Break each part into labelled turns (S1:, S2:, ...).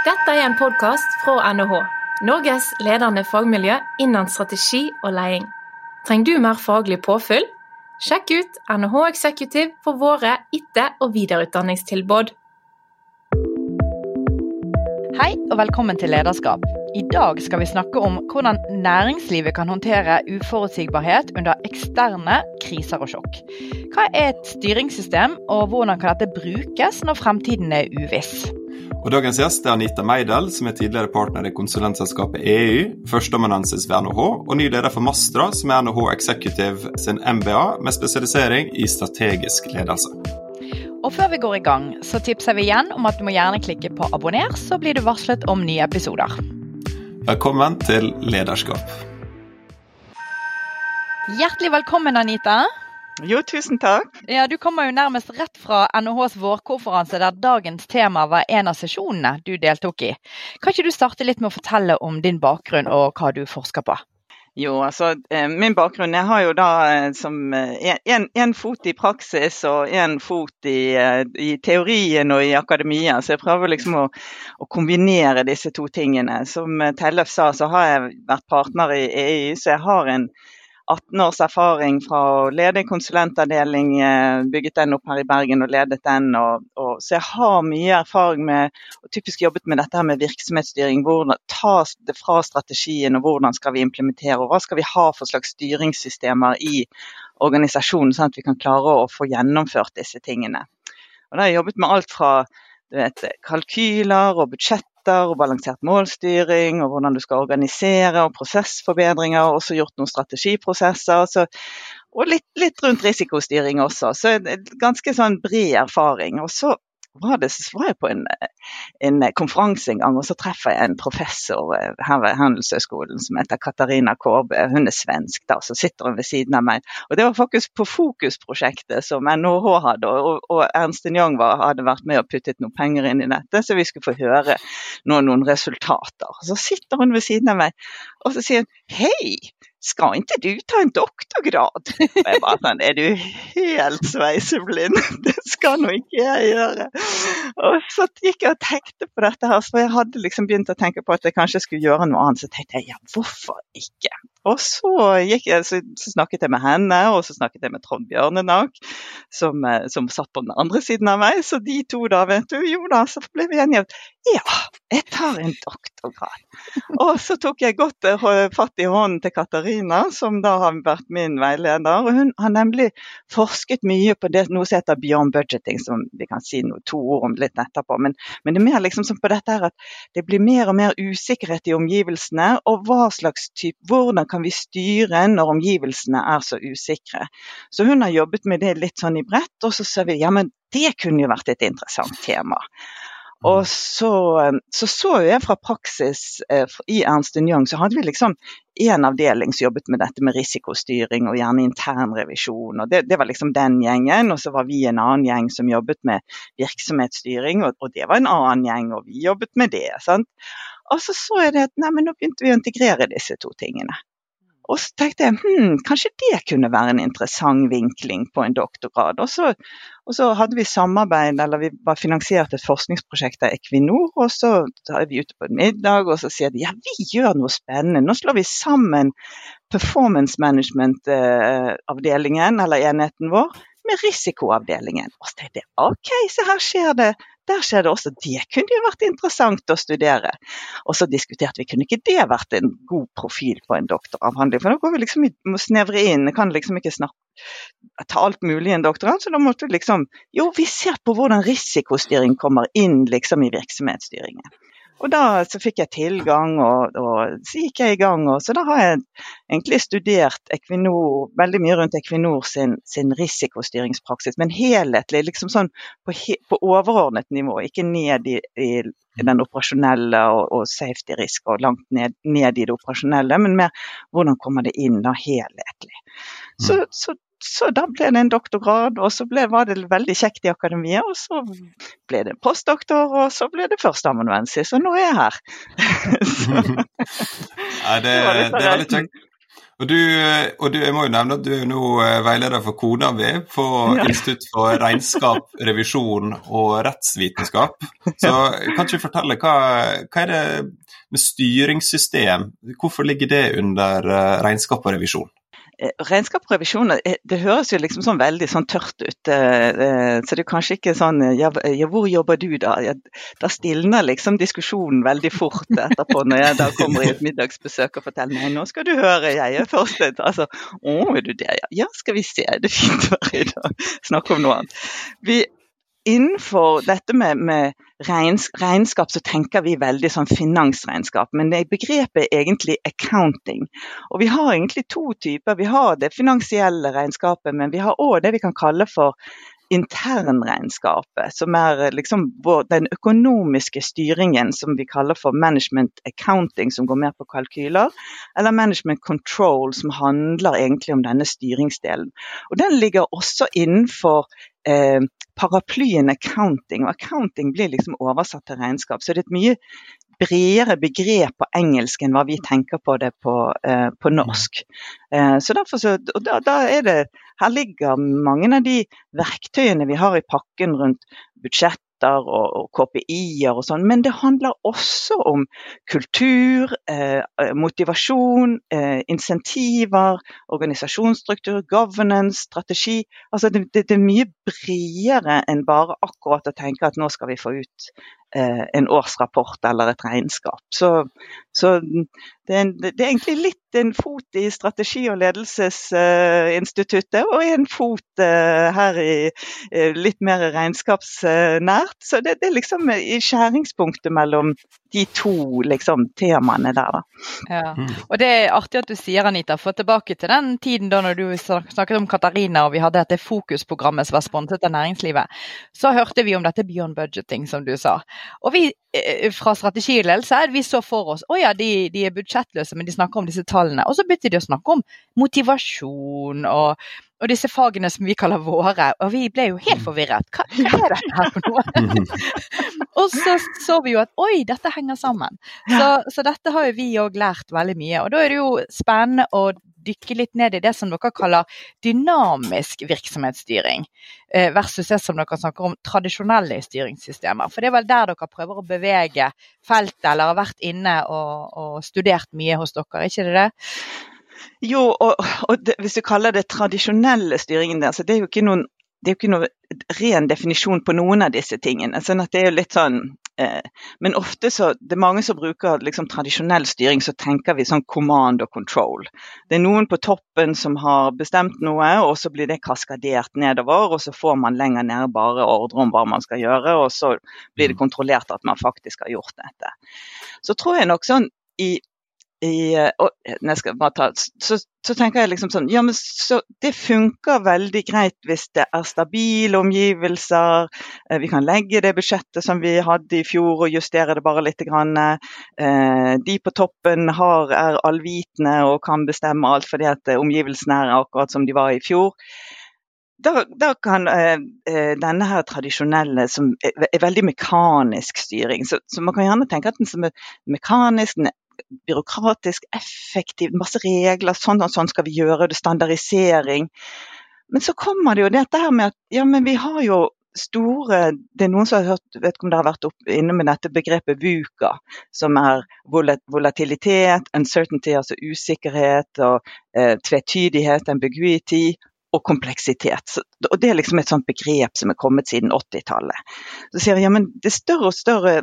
S1: Dette er en podkast fra NHH, Norges ledende fagmiljø innen strategi og leding. Trenger du mer faglig påfyll? Sjekk ut NHH Executive for våre etter- og videreutdanningstilbud.
S2: Hei og velkommen til Lederskap. I dag skal vi snakke om hvordan næringslivet kan håndtere uforutsigbarhet under eksterne kriser og sjokk. Hva er et styringssystem, og hvordan kan dette brukes når fremtiden er uviss?
S3: Og Dagens gjest er Anita Meidel, som er tidligere partner i konsulentselskapet EU, førsteamanuensis ved NHH, og ny leder for Mastra, som er NHH Executive sin MBA, med spesialisering i strategisk ledelse.
S2: Og Før vi går i gang, så tipser vi igjen om at du må gjerne klikke på abonner, så blir du varslet om nye episoder.
S3: Velkommen til Lederskap.
S2: Hjertelig velkommen, Anita.
S4: Jo, tusen takk.
S2: Ja, Du kommer jo nærmest rett fra NHHs vårkonferanse, der dagens tema var en av sesjonene du deltok i. Kan ikke du starte litt med å fortelle om din bakgrunn og hva du forsker på?
S4: Jo, altså min bakgrunn Jeg har jo da som en fot i praksis og en fot i, i, teorien og i akademia, så jeg prøver liksom å, å kombinere disse to tingene. Som Tellef sa, så har jeg vært partner i EU, så jeg har en 18 års erfaring fra å lede en konsulentavdeling, bygget den opp her i Bergen og ledet den. Og, og, så jeg har mye erfaring med og typisk jobbet med dette her med virksomhetsstyring. Hvordan ta det fra strategien og hvordan skal vi implementere, og hva skal vi ha for slags styringssystemer i organisasjonen, sånn at vi kan klare å få gjennomført disse tingene. Og da har jeg jobbet med alt fra vet, kalkyler og budsjett og balansert målstyring, og hvordan du skal organisere, og prosessforbedringer, og også gjort noen strategiprosesser. Så, og litt, litt, rundt risikostyring også. Så ganske sånn bred erfaring. Og så var, det, så var jeg på en, en, konferanse en gang, og så treffer jeg en professor her ved Handelshøyskolen som heter Katarina Kårbø. Hun er svensk, da, så sitter hun ved siden av meg. Og Det var faktisk på Fokus-prosjektet som NHH hadde, og, og Ernst Young var, hadde vært med og puttet noen penger inn i dette, så vi skulle få høre noen, noen resultater. Så sitter hun ved siden av meg, og så sier hun hei, skal ikke du ta en doktorgrad? Og jeg bare sånn, er du helt sveiseblind? Det skal nå ikke jeg gjøre. Og så gikk jeg og tenkte på dette her, for jeg hadde liksom begynt å tenke på at jeg kanskje skulle gjøre noe annet. Så tenkte jeg ja, hvorfor ikke? Og så, jeg, så, snakket jeg med henne, og så snakket jeg med Trond Bjørnenak, som, som, satt på den andre siden av meg. Så de to da, vet du, jo da, så ble vi enige om ja, jeg tar en doktorgrad. Og så tok jeg godt fatt i hånden til Katarina, som da har vært min veileder. og Hun har nemlig forsket mye på det, noe som heter beyond budgeting, som vi kan si noe, to ord om litt etterpå. Men, men, det er mer liksom som på dette her at det blir mer og mer usikkerhet i omgivelsene, og hva slags type, hvordan kan vi styre når omgivelsene er så usikre. Så hun har jobbet med det litt sånn i bredt, og så ser vi ja, men det kunne jo vært et interessant tema. Og så, så, så jeg fra praksis eh, i Ernst Young, så hadde vi liksom én avdeling som jobbet med dette med risikostyring og gjerne internrevisjon. og det, det, var liksom den gjengen. Og så var vi en annen gjeng som jobbet med virksomhetsstyring, og, og det var en annen gjeng, og vi jobbet med det. sant? Og så så jeg det at nei, men nå begynte vi å integrere disse to tingene. Og så tenkte jeg hm, kanskje det kunne være en interessant vinkling på en doktorgrad. Og så, og så hadde vi samarbeid, eller vi var finansiert et forskningsprosjekt av Equinor. Og så er vi ute på en middag, og så sier de ja, vi gjør noe spennende. Nå slår vi sammen performance management-avdelingen, eller enheten vår, med risikoavdelingen. Og så tenkte jeg OK, så her skjer det der skjer det også. Det kunne jo vært interessant å studere. Og så diskuterte vi kunne ikke det vært en god profil på en doktoravhandling. For da går vi liksom må snevre inn. Kan liksom ikke snakke ta alt mulig i en doktorgrad, så da måtte vi liksom Jo, vi ser på hvordan risikostyring kommer inn liksom i virksomhetsstyringen. Og da så fikk jeg tilgang, og, og, så gikk jeg i gang. Og, så da har jeg egentlig studert Equinor, veldig mye rundt Equinor sin, sin risikostyringspraksis, men helhetlig, liksom sånn på, på overordnet nivå. Ikke ned i, i den operasjonelle og, og safety risk og langt ned, ned, i det operasjonelle, men mer hvordan kommer det inn da helhetlig. Så, mm. så så da ble det en doktorgrad, og så ble, var det veldig kjekt i akademiet. Og så ble det postdoktor, og så ble det førsteamanuensis, og nå er jeg her.
S3: Nei, det, det, er veldig kjekt. Og du, og du, jeg må jo nevne at du er nå eh, veileder for kona mi på ja. Institutt for regnskap, revisjon og rettsvitenskap. Så kan ikke du fortelle, hva, hva er det med styringssystem? Hvorfor ligger det under eh, regnskap og revisjon?
S4: Eh, regnskap og revisjon eh, det høres jo liksom sånn veldig sånn tørt ut. Eh, så det er kanskje ikke sånn ja, hvor jobber du da? Da stilner liksom diskusjonen veldig fort etterpå når jeg da kommer i et middagsbesøk og forteller nei, nå skal du høre, jeg er først. Altså, å, er du det? Ja, skal vi se, det er fint å være i dag. Snakke om noe annet. Vi, innenfor dette med, med regnskap, så tenker vi veldig sånn finansregnskap. Men det begrepet er egentlig accounting. Og vi har egentlig to typer. Vi har det finansielle regnskapet, men vi har òg det vi kan kalle for internregnskapet, som er liksom den økonomiske styringen som vi kaller for management accounting, som går mer på kalkyler, eller management control, som handler egentlig om denne styringsdelen. Og Den ligger også innenfor eh, paraplyen accounting. Og accounting blir liksom oversatt til regnskap. Så det er et mye bredere begrep på engelsk enn hva vi tenker på det på, eh, på norsk. Eh, så derfor så, og da, da, er det, Her ligger mange av de verktøyene vi har i pakken rundt budsjett og, og KPI-er og sånn, men det handler også om kultur, eh, motivasjon, eh, insentiver, organisasjonsstruktur, governance, strategi. Altså det, det, det, er mye bredere enn bare akkurat å tenke at nå skal vi få ut eh, en årsrapport eller et regnskap. Så, så det, er en, det, er egentlig litt en fot i strategi- og ledelsesinstituttet, og en fot eh, her i eh, litt mer regnskapsnært. Så det, det, er liksom i skjæringspunktet mellom de to liksom, temaene der. Da.
S2: Ja. Mm. Og Det er artig at du sier Anita, for tilbake til den tiden da når du snakket om Katarina og vi hadde dette fokusprogrammet som var sponset av næringslivet, så hørte vi om dette beyond budgeting, som du sa. Og vi eh, fra strategiledelse vi så for oss å ja, de, de, er budsjettløse, men de snakker om disse tallene. Og så begynte de å snakke om motivasjon og, og disse fagene som vi kaller våre. Og vi ble jo helt forvirret. Hva, hva er dette her for noe? og så så vi jo at oi, dette henger sammen. Så, så dette har jo vi òg lært veldig mye. Og da er det jo spennende å dykke litt ned i det som dere kaller dynamisk virksomhetsstyring, eh, versus det som dere snakker om tradisjonelle styringssystemer. For det er vel der dere prøver å bevege feltet, eller har vært inne og, og studert mye hos dere, ikke det det?
S4: Jo, og, og det, hvis du kaller det tradisjonelle styringen der, så det er jo ikke noen det er jo ikke noen ren definisjon på noen av disse tingene. sånn at det er jo litt sånn men ofte så, det er mange som bruker liksom tradisjonell styring, så tenker vi sånn command og control. Det er noen på toppen som har bestemt noe, og så blir det kaskadert nedover. Og så får man lenger nede bare ordre om hva man skal gjøre, og så blir det mm. kontrollert at man faktisk har gjort dette. Så tror jeg nok sånn i i, og, ta, så, så, tenker jeg liksom sånn Ja, men så, det funker veldig greit hvis det er stabile omgivelser. Eh, vi kan legge det budsjettet som vi hadde i fjor og justere det bare litt. Grann. Eh, de på toppen har, er allvitende og kan bestemme alt fordi at omgivelsene er akkurat som de var i fjor. Da, da, kan eh, eh denne her tradisjonelle, som er, er veldig mekanisk styring så, så, man kan gjerne tenke at den som er mekanisk, den er byråkratisk, effektivt, masse regler, sånn og sånn skal vi gjøre det, standardisering. Men så kommer det jo dette her med at ja, men vi har jo store Det er noen som har hørt, vet ikke om dere har vært opp, inne med dette begrepet VUCA, som er volatilitet, uncertainty, altså usikkerhet, og eh, tvetydighet, ambiguity, og kompleksitet. Og Det er liksom et sånt begrep som er kommet siden 80-tallet. Så sier jeg ja, men det er større og større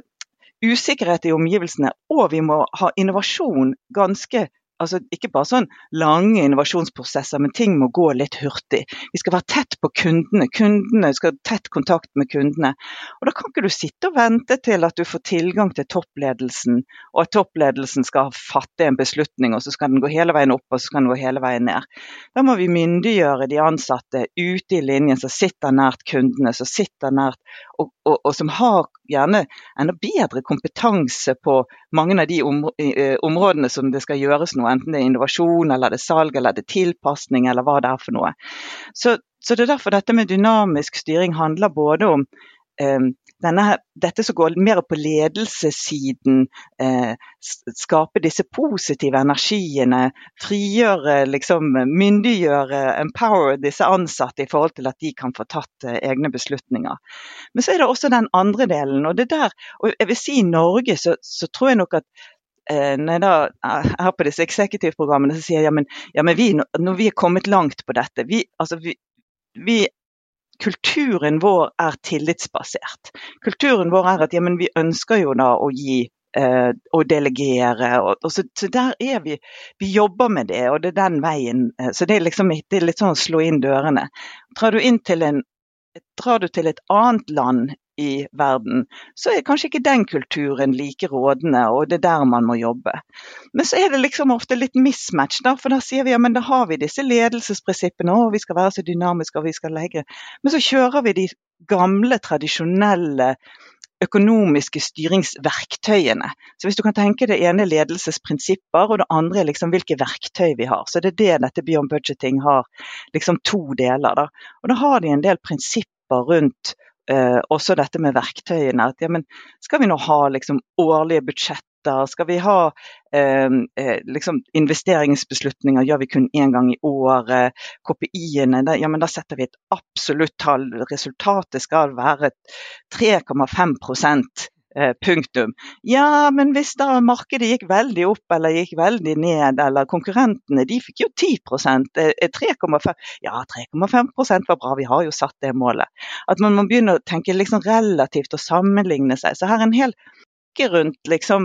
S4: usikkerhet i omgivelsene, og vi må ha innovasjon ganske altså ikke bare sånn lange innovasjonsprosesser, men ting må gå litt hurtig. Vi skal være tett på kundene. Kundene skal ha tett kontakt med kundene. Og Da kan ikke du sitte og vente til at du får tilgang til toppledelsen, og at toppledelsen skal fatte en beslutning, og så skal den gå hele veien opp og så skal den gå hele veien ned. Da må vi myndiggjøre de ansatte ute i linjen som sitter nært kundene, som sitter nært, og, og, og som har gjerne enda bedre kompetanse på mange av de områdene som det skal gjøres noe, enten det er innovasjon, eller det er salg, eller det er tilpasning, eller hva det er for noe. Så, så det er derfor dette med dynamisk styring handler både om eh, denne, dette som går mer på ledelsessiden, eh, skape disse positive energiene, frigjøre, liksom myndiggjøre, empower disse ansatte i forhold til at de kan få tatt eh, egne beslutninger. Men så er det også den andre delen, og det der, og jeg vil si i Norge så, så tror jeg nok at når jeg da er på disse eksekutivprogrammene, så sier jeg ja, men, ja, men vi, når vi er kommet langt på dette vi, altså vi, vi kulturen vår er tillitsbasert. Kulturen vår er at ja, vi ønsker jo da å gi eh, og delegere. Og, og så, så, der er vi. Vi jobber med det, og det er den veien. Eh, så det er, liksom, det er litt sånn å slå inn dørene. Drar du, inn til en, drar du til et annet land i verden, så er kanskje ikke den kulturen like rådende, og det er der man må jobbe. Men så er det liksom ofte litt mismatch, da, for da sier vi ja, men da har vi disse ledelsesprinsippene, og vi skal være så dynamiske og vi skal legge Men så kjører vi de gamle, tradisjonelle økonomiske styringsverktøyene. Så hvis du kan tenke det ene er ledelsesprinsipper, og det andre er liksom hvilke verktøy vi har. Så det er det dette Beyond Budgeting har, liksom to deler. Da. Og da har de en del prinsipper rundt eh, også dette med verktøyene. At, ja, men, skal vi nå ha liksom, årlige budsjetter? Skal vi ha eh, eh, liksom, investeringsbeslutninger gjør vi kun én gang i året? KPI-ene, ja, men da setter vi et absolutt tall. Resultatet skal være 3,5 Eh, punktum. Ja, men hvis da markedet gikk veldig opp eller gikk veldig ned, eller konkurrentene de fikk jo 10% 3,5 Ja, 3,5% var bra, vi har jo satt det målet. At man må begynne å tenke liksom relativt og sammenligne seg. Så her er en hel rundt liksom,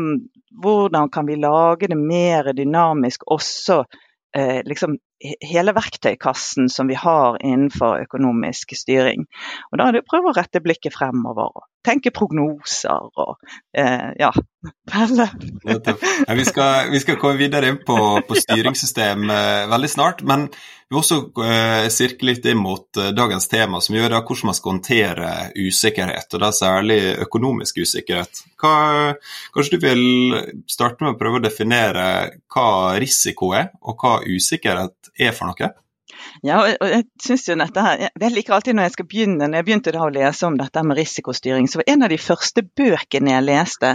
S4: hvordan kan vi lage det mer dynamisk også eh, liksom hele verktøykassen som vi har innenfor økonomisk styring. Og Da er det å prøve å rette blikket fremover og tenke prognoser og eh, ja, Pelle.
S3: Ja, vi, skal, vi, skal, komme videre inn på, på styringssystem eh, veldig snart. Men vil også eh, sirke litt inn mot eh, dagens tema, som gjør da hvordan man skal håndtere usikkerhet, og da særlig økonomisk usikkerhet. Hva, kanskje du vil starte med å prøve å definere hva risiko er, og hva usikkerhet er for noe?
S4: Ja, og jeg synes jo dette her, jeg liker alltid når jeg skal begynne, når jeg begynte da å lese om dette med risikostyring, så var en av de første bøkene jeg leste,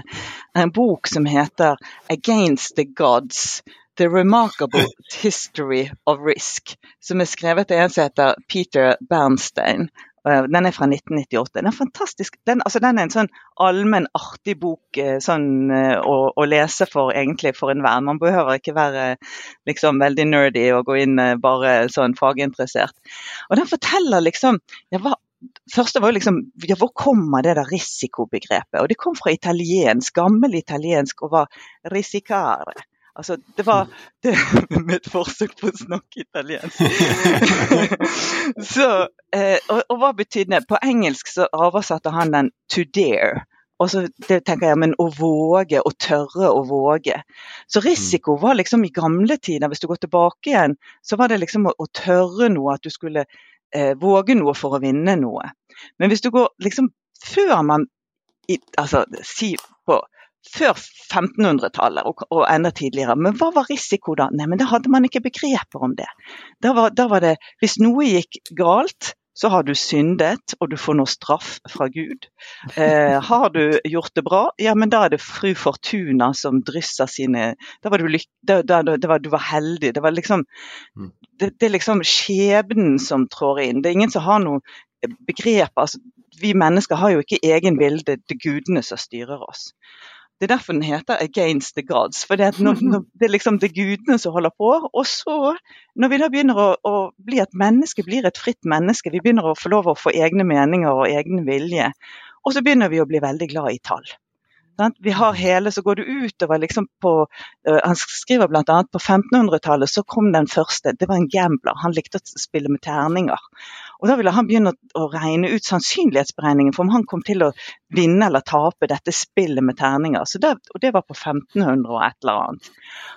S4: en bok som heter 'Against the Gods'. The Remarkable History of Risk, som er skrevet av en som heter Peter Bernstein. Eh, den er fra 1998. Den er fantastisk. Den, altså, den er en sånn allmenn, artig bok eh, sånn, eh, å, å, lese for egentlig for enhver. Man behøver ikke være liksom, veldig nerdy og gå inn bare sånn faginteressert. Og Den forteller liksom ja, hva, første var liksom, ja, Hvor kommer det der risikobegrepet? Og Det kom fra italiensk, gammel italiensk og var risicare. Altså, det var det, med et forsøk på å snakke italiensk. så, eh, og, og, hva betydde det? På engelsk så oversatte han den 'to dare'. Og så det tenker jeg, men Å våge, å tørre å våge. Så risiko var liksom i gamle tider, hvis du går tilbake igjen, så var det liksom å, å tørre noe, at du skulle eh, våge noe for å vinne noe. Men hvis du går liksom før man altså, si på før 1500-tallet og, og, enda tidligere. Men hva var risiko da? Nei, men Da hadde man ikke begreper om det. Da var, da var det Hvis noe gikk galt, så har du syndet, og du får noe straff fra Gud. Eh, har du gjort det bra, ja, men da er det fru Fortuna som drysser sine Da var du, lyk, da, da, da var, du var heldig. Det var liksom mm. det, det, er liksom skjebnen som trår inn. Det er ingen som har noe begrep. Altså, vi mennesker har jo ikke egen vilde, det er gudene som styrer oss. Det er derfor den heter 'Against the Gods'. For det, det er liksom det gudene som holder på. Og så, når vi da begynner å, å, bli et menneske, blir et fritt menneske, vi begynner å få lov å få egne meninger og egen vilje, og så begynner vi å bli veldig glad i tall. Vi har hele, så går du utover liksom på uh, Han skriver bl.a. på 1500-tallet så kom den første. Det var en gambler. Han likte å spille med terninger. Og Da ville han begynne å regne ut sannsynlighetsberegningen for om han kom til å vinne eller tape dette spillet med terninger. Det, og Det var på 1500 og et eller annet.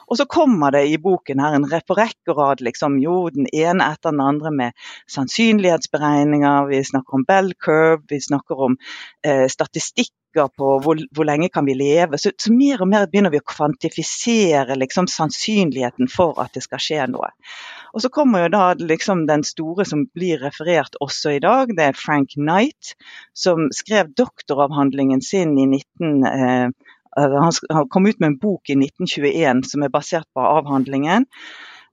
S4: Og så kommer det i boken her en rekke rad liksom, jo, den ene etter den andre med sannsynlighetsberegninger. Vi snakker om bell curve, vi snakker om eh, statistikk usikker på hvor, hvor lenge kan vi leve. Så, så, mer og mer begynner vi å kvantifisere liksom, sannsynligheten for at det skal skje noe. Og Så kommer jo da liksom den store som blir referert også i dag, det er Frank Knight, som skrev doktoravhandlingen sin i 19... Eh, han kom ut med en bok i 1921 som er basert på avhandlingen.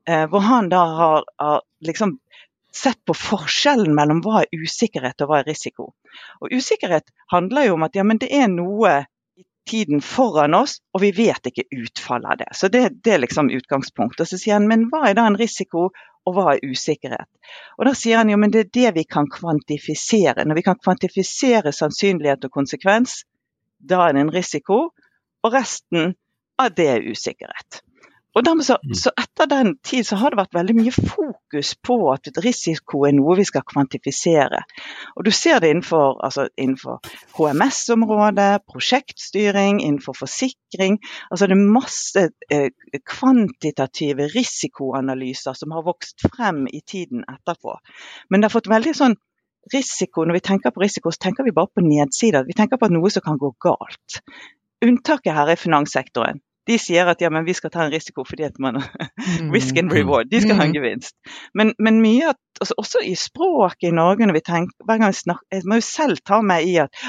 S4: Eh, hvor han da har, har liksom sett på forskjellen mellom hva er usikkerhet og hva er risiko. Og Usikkerhet handler jo om at ja, det er noe i tiden foran oss, og vi vet ikke utfallet av det. Så det, det er liksom utgangspunktet. Og så sier han men hva er da en risiko, og hva er usikkerhet? Og Da sier han jo men det er det vi kan kvantifisere. Når vi kan kvantifisere sannsynlighet og konsekvens, da er det en risiko. Og resten av det er usikkerhet. Og dermed så, mm. så, Etter den tid så har det vært veldig mye fokus på at risiko er noe vi skal kvantifisere. Og Du ser det innenfor, altså innenfor HMS-området, prosjektstyring, innenfor forsikring. altså Det er masse eh, kvantitative risikoanalyser som har vokst frem i tiden etterpå. Men det har fått veldig sånn risiko, Når vi tenker på risiko, så tenker vi bare på nedsider. Vi tenker på noe som kan gå galt. Unntaket her er finanssektoren de sier at ja, men vi skal ta en risiko fordi at man mm. Risk and reward. De skal ha en mm. gevinst. Men, men mye at, altså, også i språket i Norge, når vi tenker, hver gang vi snakker, jeg må jo selv ta meg i at,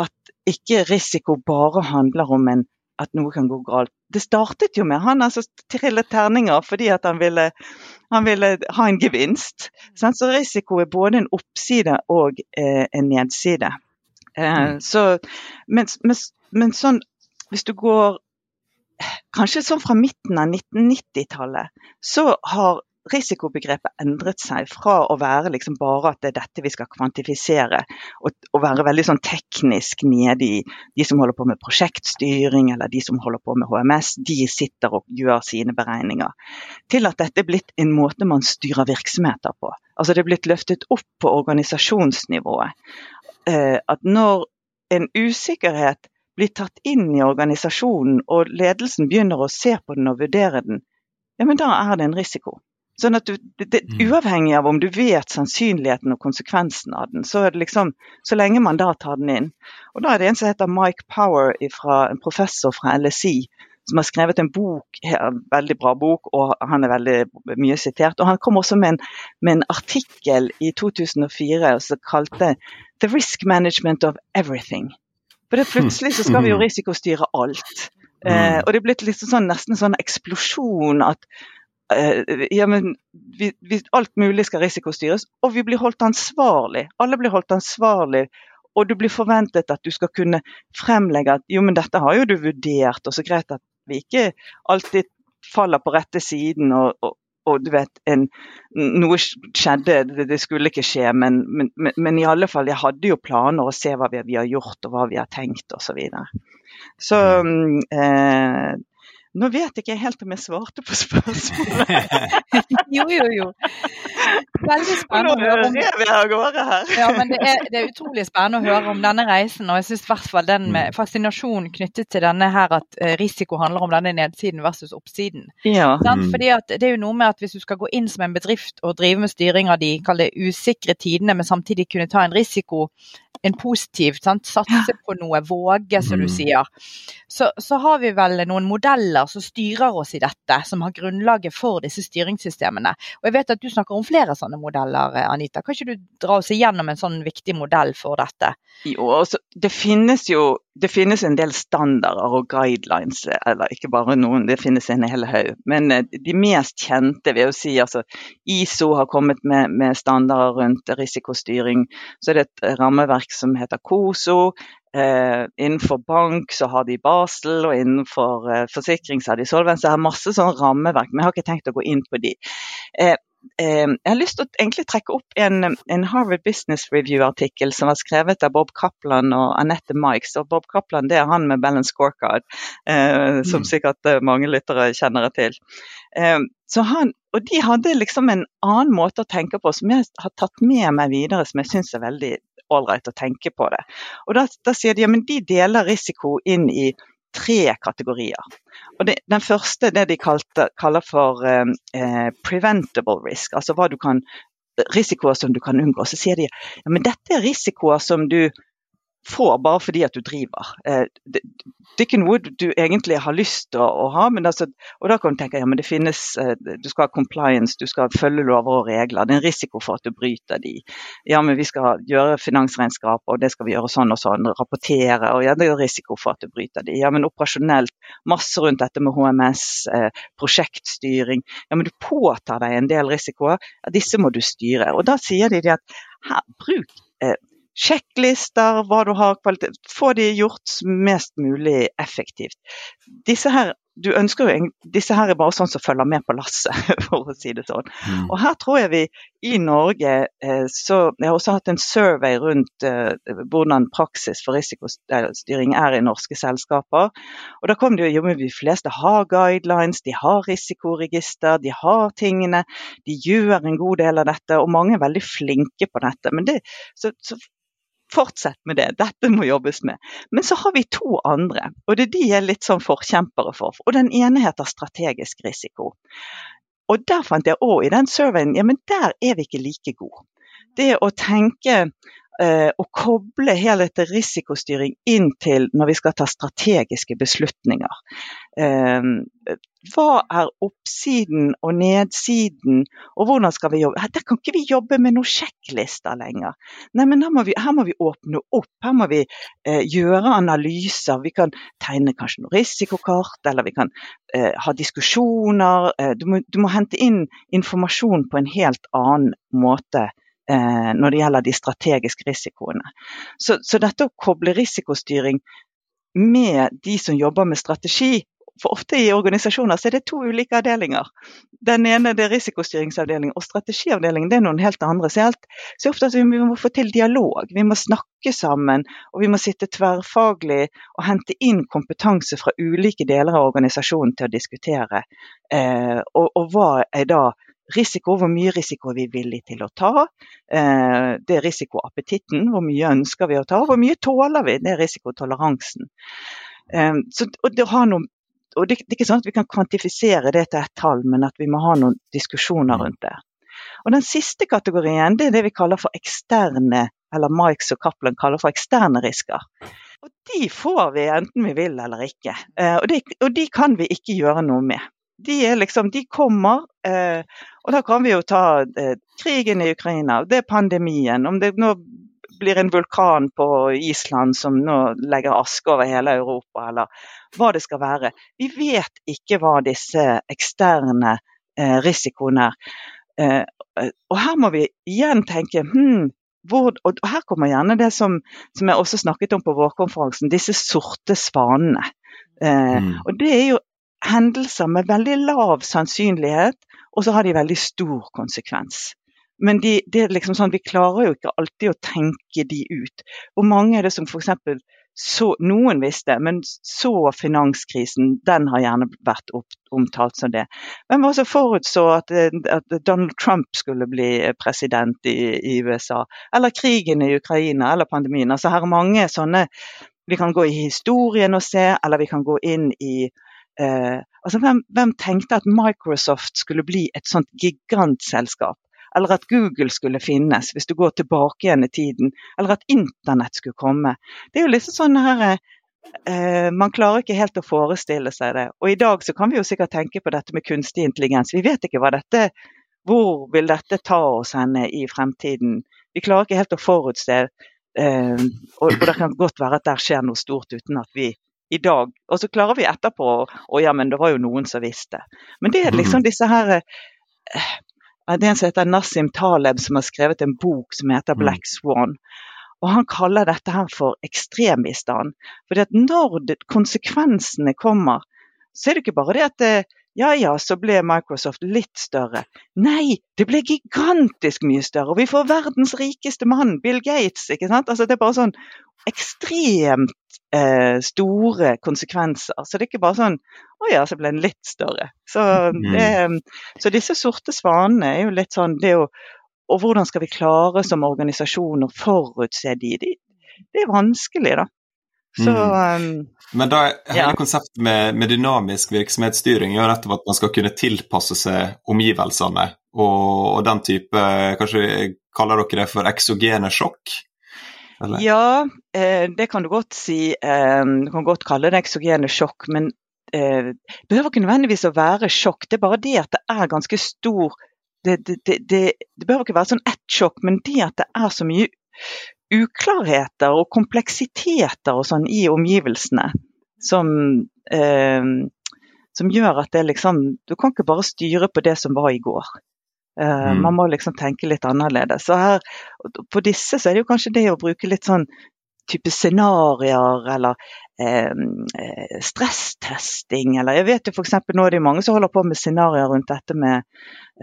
S4: at ikke risiko bare handler om en, at noe kan gå galt. Det startet jo med han altså trillet terninger fordi at han ville, han ville ha en gevinst. Så risiko er både en oppside og eh, en nedside. Eh, mm. så, men, men, men sånn, hvis du går kanskje sånn fra midten av 1990-tallet, så har risikobegrepet endret seg fra å være liksom bare at det er dette vi skal kvantifisere, og, og være veldig sånn teknisk nede i de som holder på med prosjektstyring eller de som holder på med HMS, de sitter og gjør sine beregninger, til at dette er blitt en måte man styrer virksomheter på. Altså Det er blitt løftet opp på organisasjonsnivået. Eh, at når en usikkerhet blir tatt inn i organisasjonen, og ledelsen begynner å se på den og vurdere den, ja, men da er det en risiko. Sånn at du, det, det, mm. Uavhengig av om du vet sannsynligheten og konsekvensen av den, så er det liksom, så lenge man da tar den inn. Og Da er det en som heter Mike Power, ifra, en professor fra LSI, som har skrevet en bok, en veldig bra bok, og han er veldig mye sitert. og Han kom også med en, med en artikkel i 2004 som kalte 'The Risk Management of Everything'. For det plutselig så skal vi jo mm. risikostyre alt. Eh, mm. og det er blitt liksom sånn, nesten sånn eksplosjon at eh, ja, men vi, vi, alt mulig skal risikostyres, og vi blir holdt ansvarlig. Alle blir holdt ansvarlig. Og du blir forventet at du skal kunne fremlegge at jo, men dette har jo du vurdert, og så greit at vi ikke alltid faller på rette siden og, og, og du vet, en, noe skjedde, det, det, skulle ikke skje, men, men, men, i alle fall, jeg hadde jo planer å se hva vi, vi har gjort og hva vi har tenkt osv. Så, videre. så mm. eh, nå vet jeg ikke helt om jeg svarte på spørsmålet.
S2: jo, jo, jo. Veldig spennende å høre om ja, men det er, det er, utrolig spennende å høre om denne reisen. Og jeg syns i hvert fall den med mm. fascinasjonen knyttet til denne her at eh, risiko handler om denne nedsiden versus oppsiden. Ja. Mm. Fordi at det er jo noe med at hvis du skal gå inn som en bedrift og drive med styring av de kall det usikre tidene, men samtidig kunne ta en risiko, en positiv, sant? satse på noe, våge, som du mm. sier, så, så har vi vel noen modeller modeller som styrer oss i dette, som har grunnlaget for disse styringssystemene. Og jeg vet at Du snakker om flere sånne modeller, Anita. Kan ikke du dra oss igjennom en sånn viktig modell for dette?
S4: Jo, altså, det finnes jo det finnes en del standarder og guidelines, eller ikke bare noen, det finnes en hel haug. Men eh, de mest kjente, vil jeg si, altså ISO har kommet med, med standarder rundt risikostyring. Så er det et rammeverk som heter COSO. Eh, innenfor bank så har de Basel, og innenfor eh, forsikring så har de Solvens. Det har masse sånn rammeverk, men jeg har ikke tenkt å gå inn på de. Eh, eh jeg har lyst til å egentlig trekke opp en, en Harvard Business Review-artikkel som var skrevet av Bob Kaplan og Anette Mikes. Og Bob Kaplan det er han med Balance Scorecard, eh, som mm. sikkert eh, mange lyttere kjenner til. Han, og De hadde liksom en annen måte å tenke på som jeg har tatt med meg videre, som jeg syns er veldig ålreit å tenke på det. Og da, da sier de ja, de deler risiko inn i tre kategorier. Og det, Den første det de kalte, kaller for eh, eh, preventable risk, altså kan, risikoer som du kan unngå. Så sier de ja, men dette er risikoer som du får bare fordi at du driver. Eh, det, det, er ikke noe du egentlig har lyst til å, å ha, altså, og da kan du tenke ja, men det finnes, eh, du skal ha compliance, du skal følge lover og regler. Det er en risiko for at du bryter de. Ja, men vi skal gjøre finansregnskap, og det skal vi gjøre sånn og sånn. Rapportere, og ja, det er risiko for at du bryter de. Ja, men operasjonelt, masse rundt dette med HMS, eh, prosjektstyring. Ja, men du påtar deg en del risikoer. Ja, disse må du styre. Og da sier de at her, bruk sjekklister, hva du har kvalitet Få de gjort mest mulig effektivt. Disse her, jo, disse her er bare sånn som følger med på lasset, for å si det sånn. Mm. Og her tror jeg vi i Norge eh, så Jeg har også hatt en survey rundt eh, hvordan praksis for risikostyring er i norske selskaper. Og da kom det jo at de fleste har guidelines, de har risikoregister, de har tingene. De gjør en god del av dette, og mange er veldig flinke på dette. Men det, så, så Fortsett med det, dette må jobbes med. Men så har vi to andre, og det er de jeg er litt sånn forkjempere for. Og den ene heter strategisk risiko. Og der fant jeg òg i den surveyen, ja men der er vi ikke like gode. Det å tenke å koble hele dette risikostyring inn til når vi skal ta strategiske beslutninger. Eh, hva er oppsiden og nedsiden, og hvordan skal vi jobbe? Der kan ikke vi jobbe med noen sjekklister lenger. Nei, men her må vi, her må vi åpne opp, her må vi eh, gjøre analyser. Vi kan tegne kanskje noen risikokart, eller vi kan eh, ha diskusjoner. Eh, du, må, du, må, hente inn informasjon på en helt annen måte eh, når det gjelder de strategiske risikoene. Så, så dette å koble risikostyring med de som jobber med strategi, for ofte i organisasjoner så er det to ulike avdelinger. Den ene det er risikostyringsavdelingen, og strategiavdelingen det er noen helt andre. Så, helt, så ofte at vi må få til dialog, vi må snakke sammen. Og vi må sitte tverrfaglig og hente inn kompetanse fra ulike deler av organisasjonen til å diskutere. Eh, og, og hva er da risiko, hvor mye risiko er vi villige til å ta. Eh, det er risikoappetitten, hvor mye ønsker vi å ta. Hvor mye tåler vi, det er risikotoleransen. Eh, så, og det har noe og det, det, er ikke sånn at vi kan kvantifisere det til et tall, men at vi må ha noen diskusjoner mm. rundt det. Og Den siste kategorien det er det vi kaller for eksterne, eller Mikes og Cappelen kaller for eksterne risker. Og De får vi enten vi vil eller ikke. Eh, og, de, og de kan vi ikke gjøre noe med. De, liksom, de kommer, eh, og da kan vi jo ta eh, krigen i Ukraina, det er pandemien. Om det nå blir en vulkan på Island som nå legger aske over hele Europa, eller hva det skal være. Vi vet ikke hva disse eksterne eh, risikoene er. Eh, og her må vi igjen tenke hmm, hvor, og her kommer gjerne det som, som, jeg også snakket om på vårkonferansen, disse sorte svanene. Eh, mm. Og det er jo hendelser med veldig lav sannsynlighet, og så har de veldig stor konsekvens. Men de, det er liksom sånn, vi klarer jo ikke alltid å tenke de ut. Hvor mange er det som f.eks så, noen visste, men så finanskrisen, den har gjerne vært opp, omtalt som det. Hvem var som forutså at, at, Donald Trump skulle bli president i, i, USA? Eller krigen i Ukraina, eller pandemien. Altså her er mange sånne Vi kan gå i historien og se, eller vi kan gå inn i eh, altså hvem, hvem tenkte at Microsoft skulle bli et sånt gigantselskap? eller at Google skulle finnes, hvis du går tilbake igjen i tiden, eller at internett skulle komme. Det er jo liksom sånn her eh, Man klarer ikke helt å forestille seg det. Og i dag så kan vi jo sikkert tenke på dette med kunstig intelligens. Vi vet ikke hva dette Hvor vil dette ta oss henne i fremtiden? Vi klarer ikke helt å forutse. Eh, og, og det kan godt være at der skjer noe stort uten at vi i dag. Og så klarer vi etterpå å ja, men det var jo noen som visste. Men det er liksom mm. disse her eh, det er en som heter Nassim Taleb som har skrevet en bok som heter mm. 'Black Swan'. Og Han kaller dette her for ekstrembistand. For når konsekvensene kommer, så er det ikke bare det at det, ja ja, så ble Microsoft litt større. Nei, det ble gigantisk mye større. Og vi får verdens rikeste mann, Bill Gates. ikke sant? Altså Det er bare sånn ekstremt eh, store konsekvenser. Så det er ikke bare sånn å ja, så ble den litt større. Så, mm. så disse sorte svanene er jo litt sånn det å, Og hvordan skal vi klare som organisasjon å forutse de? de det er vanskelig, da. Så, mm.
S3: Men da hele ja. konseptet med, med, dynamisk virksomhetsstyring gjør nettopp at man skal kunne tilpasse seg omgivelsene og, og den type Kanskje kaller dere det for eksogene sjokk? Eller?
S4: Ja, eh, det kan du godt si. Eh, du kan godt kalle det eksogene sjokk, men eh, det behøver ikke nødvendigvis å være sjokk. Det er bare det at det er ganske stor Det, det, det, det behøver ikke være sånn ett sjokk, men det at det er så mye uklarheter og kompleksiteter og sånn i omgivelsene som, eh, som gjør at det liksom Du kan ikke bare styre på det som var i går. Uh, mm. Man må liksom tenke litt annerledes. Så her, På disse så er det jo kanskje det å bruke litt sånn type scenarioer eller eh, stresstesting. Eller jeg vet jo f.eks. nå er det mange som holder på med scenarioer rundt dette med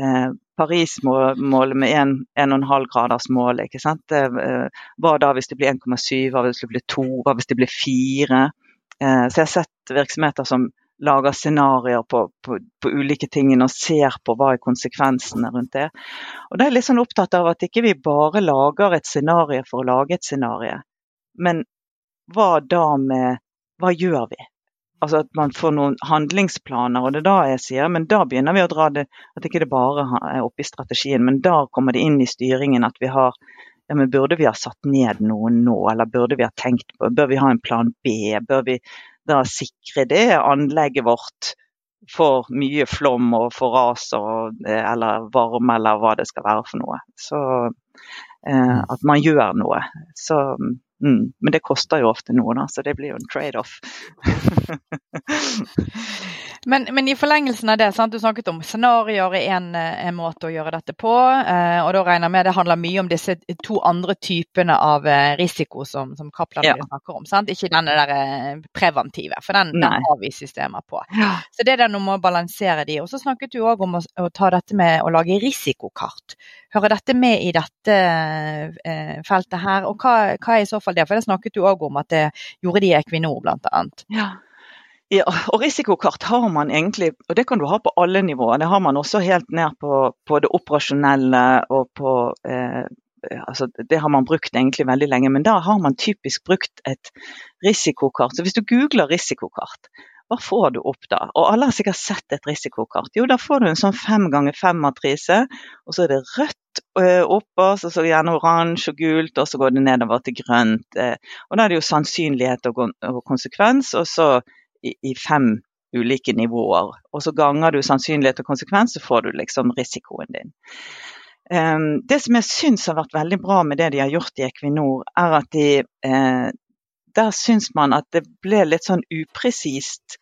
S4: eh, Paris-målet med 1,5 graders mål. ikke sant? Eh, hva da hvis det blir 1,7, hva hvis det blir 2, hva hvis det blir 4? Eh, så jeg har sett virksomheter som lager scenarioer på, på, på, ulike ting og ser på hva er konsekvensene rundt det. Og Da er jeg litt sånn opptatt av at ikke vi bare lager et scenario for å lage et scenario, men hva da med Hva gjør vi? Altså at man får noen handlingsplaner, og det er da jeg sier, men da begynner vi å dra det At ikke det bare er oppe i strategien, men da kommer det inn i styringen at vi har ja, men Burde vi ha satt ned noe nå, eller burde vi ha tenkt på Bør vi ha en plan B? Bør vi da sikre det anlegget vårt for mye flom og for ras og, eh, eller varme eller hva det skal være for noe. Så eh, mm. at man gjør noe. Så Mm, men det koster jo ofte noe, da, så det blir jo en trade-off.
S2: men, men, i forlengelsen av det, sant? du snakket om scenarioer er en, en, måte å gjøre dette på. Eh, og da regner jeg med det handler mye om disse to andre typene av eh, risiko som, som Kaplan ja. snakker om. Sant? Ikke denne der eh, preventive, for den, den har vi systemer på. Ja. Så det er den med å balansere de. Og så snakket du òg om å, å, ta dette med å lage risikokart. Hører dette med i dette eh, feltet her, og hva, hva er i så fall fall det, for det snakket du òg om at det gjorde de i Equinor bl.a.
S4: Ja. Ja, og Risikokart har man egentlig, og det kan du ha på alle nivåer. Det har man også helt ned på, på det operasjonelle og på eh, altså Det har man brukt egentlig veldig lenge, men da har man typisk brukt et risikokart. Så Hvis du googler risikokart, hva får du opp da? Og alle har sikkert sett et risikokart. Jo, da får du en sånn fem ganger fem-matrise, og så er det rødt eh, og så, gjerne oransje og gult, og så går det nedover til grønt. Eh, og da er det jo sannsynlighet og, konsekvens, og så i, fem ulike nivåer. Og så ganger du sannsynlighet og konsekvens, så får du liksom risikoen din. Um, det som jeg syns har vært veldig bra med det de har gjort i Equinor, er at de, eh, der syns man at det ble litt sånn upresist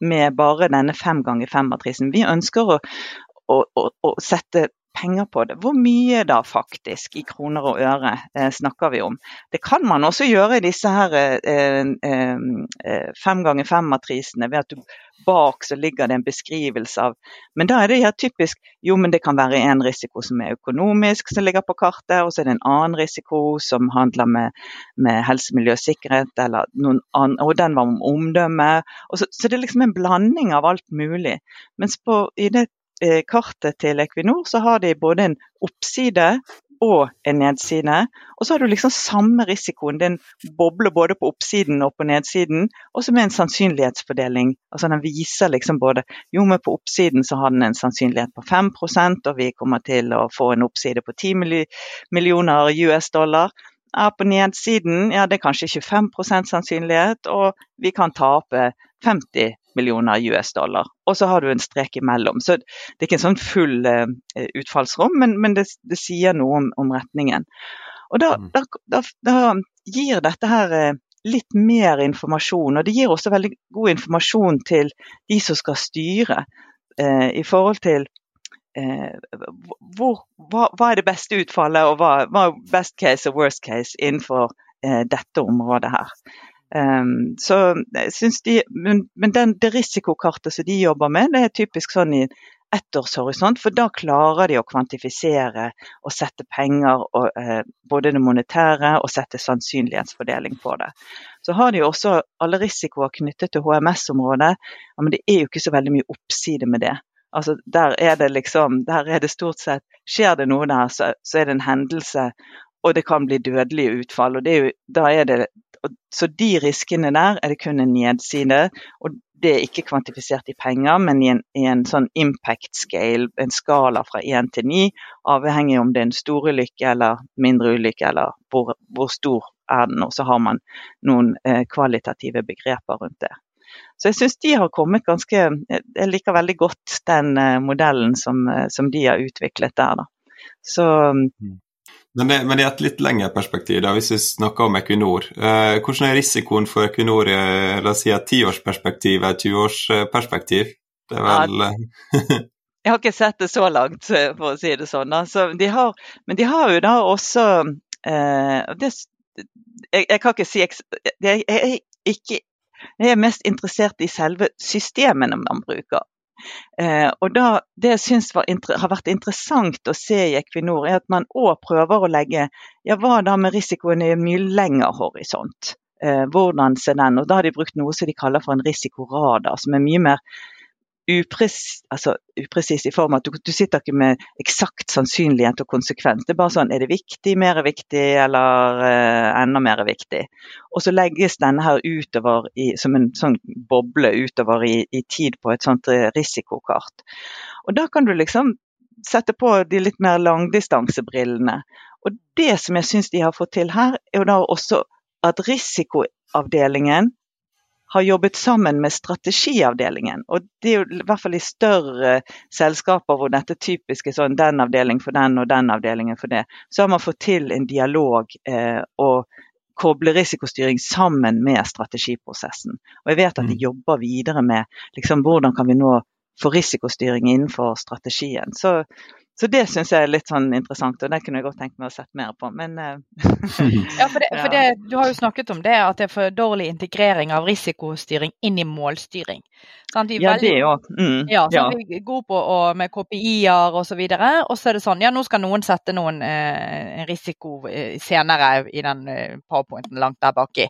S4: med bare denne fem ganger fem-matrisen. Vi ønsker å, å, å, å, sette penger på det. Hvor mye da faktisk, i kroner og øre, eh, snakker vi om? Det kan man også gjøre i disse her eh, eh, eh fem ganger fem-matrisene, ved at du bak så ligger det en beskrivelse av Men da er det ja, typisk jo, men det kan være en risiko som er økonomisk, som ligger på kartet, og så er det en annen risiko som handler med, med helse, miljø og sikkerhet, eller noen annen, og den var om omdømme. Så, så, det er liksom en blanding av alt mulig. Mens på, i det Eh, kartet til Equinor så har de både en oppside og en nedside. Og så har du liksom samme risikoen. Den bobler boble både på oppsiden og på nedsiden, og så med en sannsynlighetsfordeling. Altså Den viser liksom både Jo, men på oppsiden så har den en sannsynlighet på 5% og vi kommer til å få en oppside på 10 millioner US dollar. Ja, på nedsiden ja, det er kanskje 25% sannsynlighet, og vi kan tape 50 millioner US dollar. Og så har du en strek imellom. Så det er ikke en sånn full uh, utfallsrom, men, men det, det, sier noe om, om retningen. Og da, mm. da, da, da, gir dette her uh, litt mer informasjon, og det gir også veldig god informasjon til de som skal styre, uh, i forhold til hvor, hva, hva, er det beste utfallet, og hva, hva er best case og worst case innenfor dette området her. Um, så jeg de, Men, men den, det risikokartet som de jobber med, det er typisk sånn i ettårshorisont, for da klarer de å kvantifisere og sette penger, og, eh, både det monetære og sette sannsynlighetsfordeling på det. Så har de også alle risikoer knyttet til HMS-området, ja, men det er jo ikke så veldig mye oppside med det. Altså, der er det liksom, der er det stort sett Skjer det noe der, så, så er det en hendelse, og det kan bli dødelige utfall. og jo, Da er det så de riskene der er det kun en nedside. Og det er ikke kvantifisert i penger, men i en, i en sånn impact scale, en skala fra 1 til 9, avhengig om det er en stor ulykke eller mindre ulykke, eller hvor, hvor stor er den. Og så har man noen eh, kvalitative begreper rundt det. Så jeg syns de har kommet ganske Jeg liker veldig godt den eh, modellen som, eh, som, de har utviklet der, da. Så mm.
S3: Men, det, men i et litt lengre perspektiv, da, hvis vi snakker om Equinor, eh, hvordan er risikoen for Equinor i la oss si, et tiårsperspektiv, et 20-årsperspektiv? Det er vel ja,
S4: Jeg har ikke sett det så langt, eh, for å si det sånn. Altså, de har, men de har jo da også eh, det, jeg, jeg, kan ikke si jeg, jeg, jeg, ikke, jeg er mest interessert i selve systemene man bruker. Eh, og da, Det jeg syns har vært interessant å se i Equinor, er at man òg prøver å legge ja, hva da med risikoen i en mye lengre horisont. Eh, hvordan ser den? Og Da har de brukt noe som de kaller for en risikoradar, som er mye mer upresis, altså, upresis i form av at du, du, sitter ikke med eksakt sannsynlighet og konsekvens. Det er bare sånn er det viktig, mer viktig eller uh, enda mer viktig. Og så legges denne her utover i, som en sånn boble utover i, i tid på et sånt uh, risikokart. Og da kan du liksom sette på de litt mer langdistansebrillene. Og det som jeg syns de har fått til her, er jo da også at risikoavdelingen har jobbet sammen med strategiavdelingen. Og det er jo i hvert fall i større selskaper hvor dette typisk er sånn den avdeling for den og den avdelingen for det, så har man fått til en dialog eh, og koble risikostyring sammen med strategiprosessen. Og jeg vet at de mm. jobber videre med liksom, hvordan kan vi nå få risikostyring innenfor strategien. Så så det syns jeg er litt sånn interessant, og det kunne jeg godt tenkt meg å sette mer på. Men uh,
S2: Ja, for, det, for det, du har jo snakket om det, at det er for dårlig integrering av risikostyring inn i målstyring.
S4: Sånn, ja, veldig, det òg. Mm,
S2: ja, så ja. vi er gode på og, med KPI-er. Og, så videre, og så er det sånn, ja nå skal noen sette noen eh, risiko eh, senere i den eh, powerpointen langt der baki.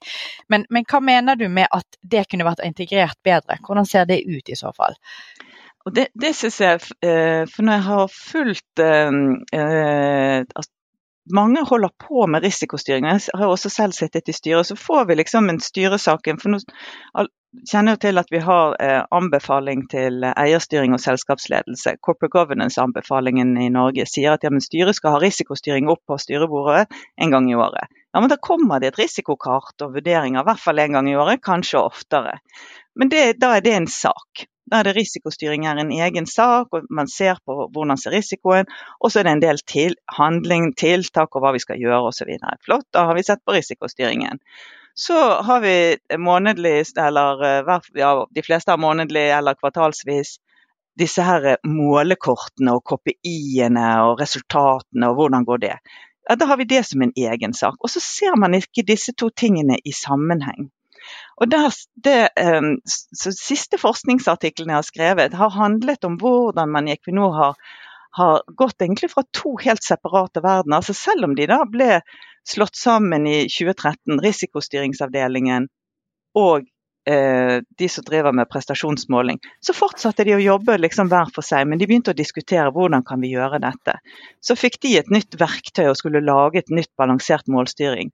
S2: Men, men hva mener du med at det kunne vært integrert bedre? Hvordan ser det ut i så fall?
S4: Og det, det synes jeg, eh, for når jeg har fulgt altså, mange holder på med risikostyring. Jeg har også selv sittet i styret. Så får vi liksom en styresak. For nå kjenner jeg til at vi har anbefaling til eierstyring og selskapsledelse. Corporate governance-anbefalingen i Norge sier at ja, styret skal ha risikostyring opp på styrebordet en gang i året. Ja, men Da kommer det et risikokart og vurderinger, i hvert fall en gang i året, kanskje oftere. Men det, da er det en sak. Da er det risikostyring er en egen sak, og man ser på hvordan ser risikoen. Og så er det en del til, handling, tiltak og hva vi skal gjøre osv. Flott, da har vi sett på risikostyringen. Så har vi månedlig, eller eh, ja, de fleste har månedlig eller kvartalsvis, disse her målekortene og KPI-ene og resultatene og hvordan går det. Ja, da har vi det som en egen sak. Og så ser man ikke disse to tingene i sammenheng. Og der, det, um, Siste forskningsartikkelen jeg har skrevet, har handlet om hvordan man i Equinor har, har gått egentlig fra to helt separate verdener. Altså selv om de da ble slått sammen i 2013, risikostyringsavdelingen og eh, de som driver med prestasjonsmåling, så fortsatte de å jobbe liksom hver for seg, men de begynte å diskutere hvordan kan vi gjøre dette. Så fikk de et nytt verktøy og skulle lage et nytt balansert målstyring.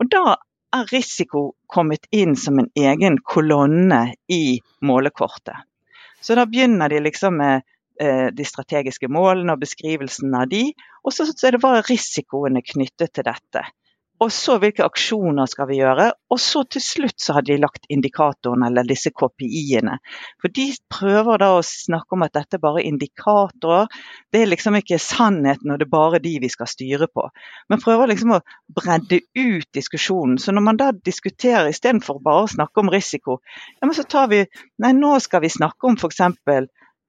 S4: Og da er risiko kommet inn som en egen kolonne i målekortet. Så da begynner de liksom med eh, de strategiske målene og beskrivelsen av de, og så, er det bare risikoene knyttet til dette. Og så hvilke aksjoner skal vi gjøre. Og så til slutt så har de lagt indikatorene, eller disse KPI-ene. For de prøver da å snakke om at dette er bare indikatorer. Det er liksom ikke sannheten og det er bare de vi skal styre på. Men prøver liksom å bredde ut diskusjonen. Så når man da diskuterer istedenfor bare å snakke om risiko, ja, men så tar vi Nei, nå skal vi snakke om f.eks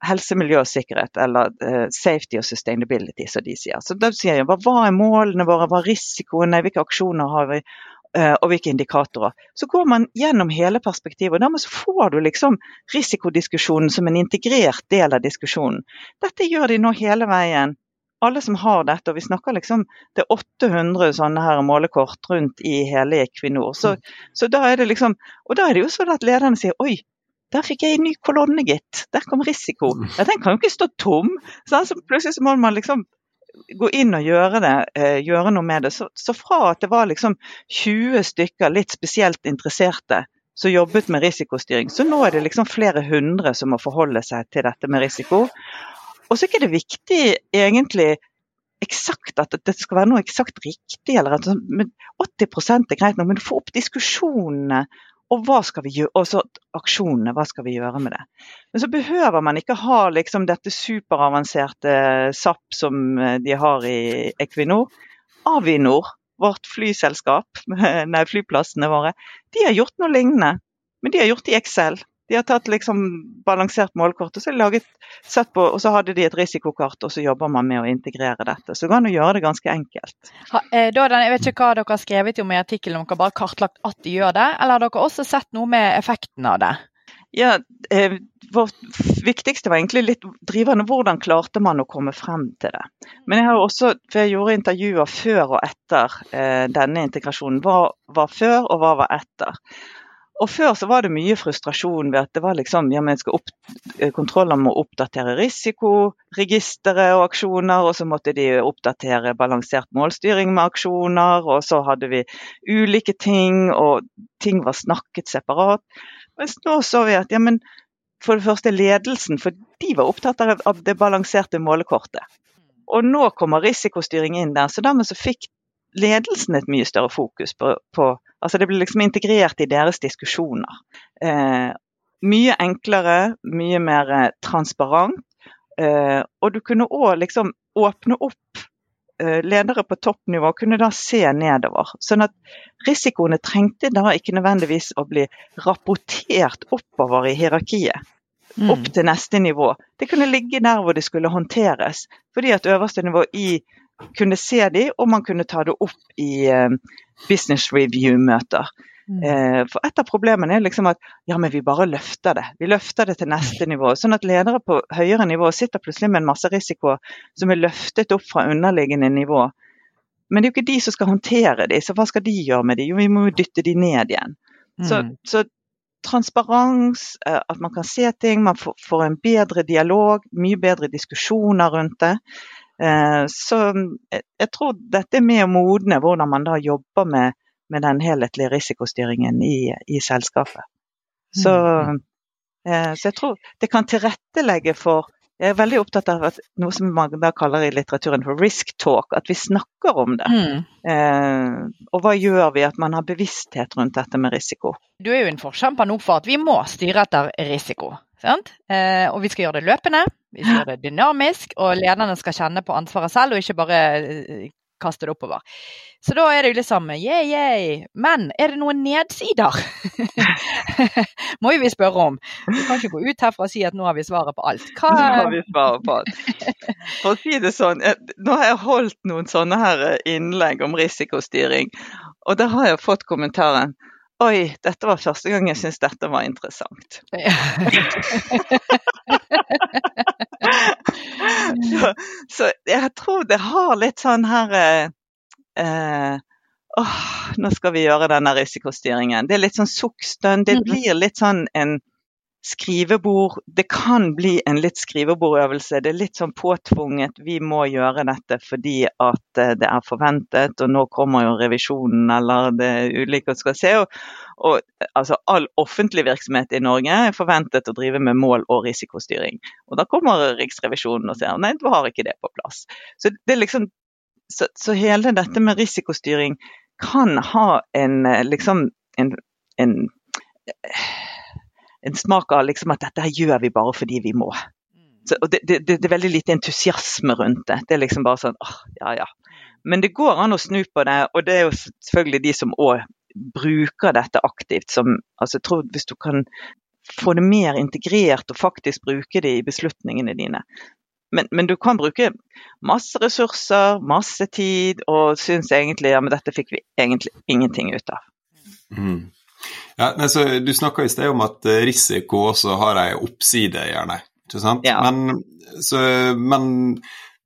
S4: helse, miljø og sikkerhet, eller uh, safety og sustainability, som de sier. Så da sier jeg hva, er målene våre, hva er risikoene, hvilke aksjoner har vi, uh, og hvilke indikatorer. Så går man gjennom hele perspektivet, og dermed så får du liksom risikodiskusjonen som en integrert del av diskusjonen. Dette gjør de nå hele veien. Alle som har dette, og vi snakker liksom det er 800 sånne her målekort rundt i hele Equinor. Så, mm. så da er det liksom, og da er det jo sånn at lederne sier oi, der fikk jeg en ny kolonne, gitt. Der kom risiko. Mm. Ja, den kan jo ikke stå tom. Så plutselig så må man liksom gå inn og gjøre det, eh, gjøre noe med det. Så, så, fra at det var liksom 20 stykker litt spesielt interesserte som jobbet med risikostyring. Så nå er det liksom flere hundre som må forholde seg til dette med risiko. Og så er ikke det viktig egentlig eksakt at det skal være noe eksakt riktig, eller at 80 er greit nok, men får opp diskusjonene. Og hva skal vi gjøre, og så aksjonene, hva skal vi gjøre med det. Men så behøver man ikke ha liksom dette superavanserte SAP som eh, de har i Equinor. Avinor, vårt flyselskap, nei, flyplassene våre, de har gjort noe lignende. Men de har gjort det i Excel. De har tatt liksom balansert målkort, og så, laget, på, og så hadde de et risikokart, og så jobber man med å integrere dette. Så det går an å gjøre det ganske enkelt.
S2: Ha, eh, da, jeg vet ikke hva dere har skrevet om i artikkelen, om dere bare kartlagt at de gjør det, eller har dere også sett noe med effekten av det?
S4: Ja, eh, Vårt viktigste var egentlig litt drivende. Hvordan klarte man å komme frem til det? Men jeg har også, for jeg gjorde intervjuer før og etter eh, denne integrasjonen. Hva var før, og hva var etter? Og Før så var det mye frustrasjon ved at det var liksom, ja, men skal opp, eh, kontroller må oppdatere risikoregisteret og aksjoner, og så måtte de oppdatere balansert målstyring med aksjoner, og så hadde vi ulike ting, og ting var snakket separat. Mens nå så vi at ja, men for det første ledelsen, for de var opptatt av det balanserte målekortet. Og nå kommer risikostyring inn der, så dermed så fikk ledelsen et mye større fokus på, på altså Det blir liksom integrert i deres diskusjoner. Eh, mye enklere, mye mer eh, transparent. Eh, og du kunne òg liksom åpne opp eh, ledere på toppnivå kunne da se nedover. Sånn at risikoene trengte da ikke nødvendigvis å bli rapportert oppover i hierarkiet. Mm. Opp til neste nivå. Det kunne ligge der hvor det skulle håndteres. Fordi at øverste nivå i kunne se de, og man kunne ta det opp i uh, business review-møter. Mm. Uh, for Et av problemene er liksom at ja, men vi bare løfter det. Vi løfter det til neste nivå. Sånn at ledere på høyere nivå sitter plutselig med en masse risiko som er løftet opp fra underliggende nivå. Men det er jo ikke de som skal håndtere de, så hva skal de gjøre med de? Jo, vi må jo dytte de ned igjen. Mm. Så, så transparens, uh, at man kan se ting, man får, får en bedre dialog, mye bedre diskusjoner rundt det. Eh, så eh, jeg tror dette er med å modne hvordan man da jobber med, med den helhetlige risikostyringen i, i selskapet. Så, mm. eh, så, jeg tror det kan tilrettelegge for Jeg er veldig opptatt av at, noe som man da kaller i litteraturen for risk talk, at vi snakker om det. Mm. og hva gjør vi? At man har bevissthet rundt dette med risiko.
S2: Du er jo en forkjemper nå for at vi må styre etter risiko. Eh, og vi skal gjøre det løpende, vi skal gjøre det dynamisk, og lederne skal kjenne på ansvaret selv, og ikke bare eh, kaste det oppover. Så da er det jo liksom yeah, yeah. Men er det noen nedsider? Må jo vi spørre om. Vi kan ikke gå ut herfra og si at nå har vi svaret på alt.
S4: Hva... Nå har vi svaret på alt. For å si det sånn, nå har jeg holdt noen sånne her innlegg om risikostyring, og da har jeg fått kommentaren Oi, dette var første gang jeg syntes dette var interessant. så, så, jeg tror det har litt sånn her eh, eh, Åh, nå skal vi gjøre denne risikostyringen. Det er litt sånn sukkstønn. Det blir litt sånn en skrivebord Det kan bli en litt skrivebordøvelse. Det er litt sånn påtvunget. Vi må gjøre dette fordi at eh, det er forventet, og nå kommer jo revisjonen eller det ulike skal se. Og, og altså, all offentlig virksomhet i Norge er forventet å drive med mål- og risikostyring. Og da kommer Riksrevisjonen og sier nei, du har ikke det på plass. Så, det liksom, så, så hele dette med risikostyring kan ha en eh, liksom en, en en smak av liksom at dette her gjør vi bare fordi vi må. Så, det, det, det, er veldig lite entusiasme rundt det. Det er liksom bare sånn åh, ja ja. Men det går an å snu på det, og det er jo selvfølgelig de som òg bruker dette aktivt. Som, altså, jeg tror Hvis du kan få det mer integrert og faktisk bruke det i beslutningene dine. Men, men du kan bruke masse ressurser, masse tid, og syns egentlig ja, men dette fikk vi egentlig ingenting ut av. Mm.
S3: Ja, men så Du snakka i sted om at eh, risiko også har ei oppside, gjerne. ikke sant? Ja. Men, så, men